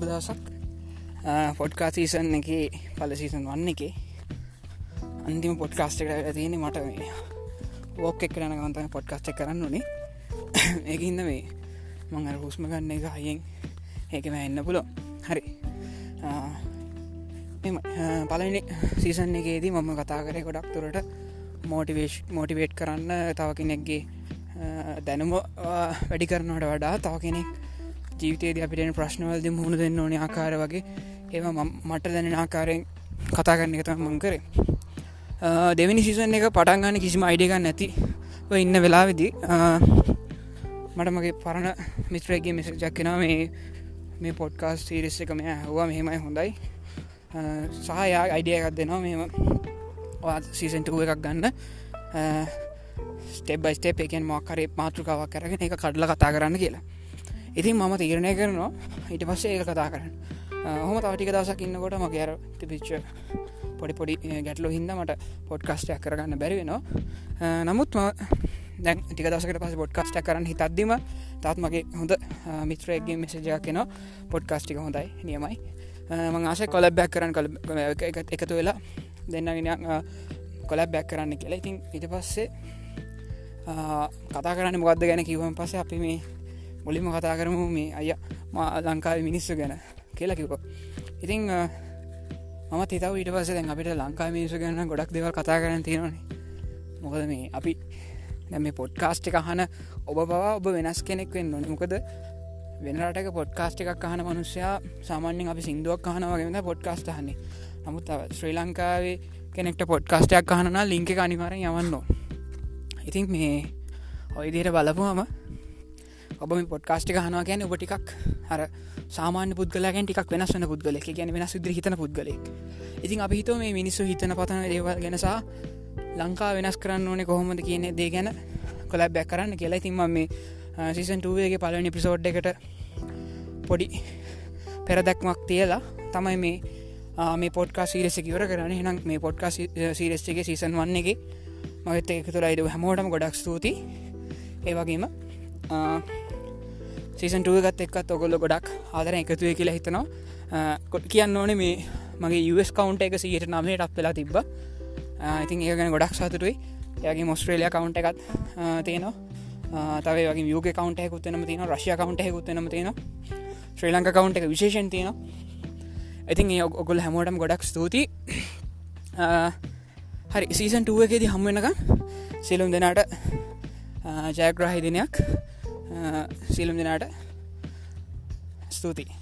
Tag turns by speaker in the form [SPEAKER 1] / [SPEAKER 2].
[SPEAKER 1] සුබ දවසක් පොඩ්කා සීසන් එක පල සීසන් වන්න එක අන්තිම පොඩ්කාස්ට එකට තියෙන මට ෝක් එක් කරන ගන්තම පොඩ්කාස්ට කරන්න ඕනේ ඒකඉන්න මේ මං අර හුස්ම ගන්න එක හයෙන් ඒකම එන්න පුලො හරි පලනි සීසන් එකේදී මම කතා කරය ගොඩක් තුරට මෝටිවේශ් මෝටිවේට් කරන්න තව කෙනෙක්ගේ දැනුම වැඩි කරනවට වඩා තව කෙනෙක් ජීවිතේද අපිට ප්‍රශ්නවල්ද මුහුණ දෙන්න ඕන ආකාර වගේ. ඒවා මට දැනෙන ආකාරයෙන් කතා කරන්න එක තම මං කරේ. දෙවනි සිසන් එක පටන්ගන්න කිසිම අයිඩියගන්න නැති ඉන්න වෙලා විදි මට මගේ පරණ මිත්‍රයගේ මෙසක් ජක්කෙන මේ මේ පොඩ්කාස් සීරිස් එක මේ හවා මෙහෙමයි හොඳයි. සහයා අයිඩියකක් දෙනවා මෙම සීසන්ටුව එකක් ගන්න. ස්ටෙබ් ස්ටේප් එකෙන් මොක්කරේ මාතෘකාවක් කරගෙන එක කඩල කතා කරන්න කියලා. ඉතින් මම තීරණය කරනවා ඊට පස්සේ ඒ කතා කරන්න. හොම තවටික දවසක් ඉන්නකොට මගේ අර තිපිච්ච පොඩි පොඩි ගැටලු හින්ද මට පොඩ්කස්ටයක් කරගන්න බැරිවෙනවා නමුත් දැන් ටික දසකට පස පොඩ්කස්ට කරන්න හිතත්දීම තාත් මගේ හොඳ මිත්‍රයගේ මෙසජයක් කෙනවා පොඩ්කාස්ටික හොඳයි නියමයි. මං ආශය කොලබ්බැක් කරන්න කල එකතු වෙලා දෙන්නගෙන කොලබ් බැක් කරන්න කියලා. ඉතින් ඉට පස්සේ කතා කරන්න මොකක්ද ගැන කිවම පස අපි මේ මුලිම කතා කරමු මේ අය ලංකාව මිනිස්සු ගැන කියලා කිව්ව. ඉතිං මම තිතාව ඊට පස දැන් අපිට ලංකා මිනිසු ගැන ගොඩක් දෙවල් කතා කරන්න තියෙනවානේ. මොකද මේ අපි දැ මේ පොඩ්කාස්ට් එක අහන ඔබ බවා ඔබ වෙනස් කෙනෙක් වෙන්න නොන මොකද වෙනරටක පොඩ්කාස්ට් එකක් අහන මනුස්සයා සාමාන්‍යෙන් අපි සිින්දුවක් අහනවගේද පොඩ්කාස්ට හන්නේ නමුත් ශ්‍රී ලංකාවේ කෙනෙක්ට පොඩ්කාස්ටයක් අහනනා ලිංක අනිවාර යවන්න ඉතින් මේ ඔයිදියට බලපුහම ඔබ පොඩ්කාස්ටි හනවා ගැන ඔබ ටිකක් හර සාමාන පුද්ගලගෙන් ටික් වෙනස් වන පුද්ගලෙක් ගැන වෙනස් විදි හිතන පුද්ගලෙක් ඉතින් අපි හිතෝ මේ මිනිස්සු හිතන පතන දේවල් ගැනසා ලංකා වෙනස් කරන්න ඕනේ කොහොමද කියන දේ ගැන කොලැබ් බැක් කරන්න කියලා. ඉතින්ම මේ සිසන්ටුවගේ පලනි පිසෝඩ් එකට පොඩි පෙරදැක්මක් තියලා තමයි මේ මේ පොඩ්කා සීරෙස කිවර කරන හනම් මේ පොඩ්කා සීරෙස්ගේ සීසන් වන්න එක මගත එක තුර අයිඩ හැමෝටම ගොඩක් ස්තුති ඒවගේම සීසන්ටුව ගත් එක්ත් ඔගොල්ල ගොඩක් ආදර එකතුය කියලා හිතනවා. කොට් කියන්න ඕනේ මේ මගේ යස් කවන්ට එක සියට නමට අප් වෙලා තිබ්බ. ඉතින් ඒගැන ගොඩක් සතුටුයි. යගේ මොස්ට්‍රේලිය කවන්ට එකත් තියෙනවා. තව වගේ යුග කවන්ට කුත්තනම තින රශය කවන්ට කුත්තනම තියෙන ශ්‍රී ලංක කවන්ට එක විශේෂන් තියෙනවා. ඉතින් ඒ ඔගොල් හැමෝටම ගොඩක් ස්තුති හරි සීසන් ටුව එකෙද හම්වෙනක සිලුම් දෙනාට ජයග්‍රහහි දිනයක්. සිලුම් දෙනාට ස්තුතියි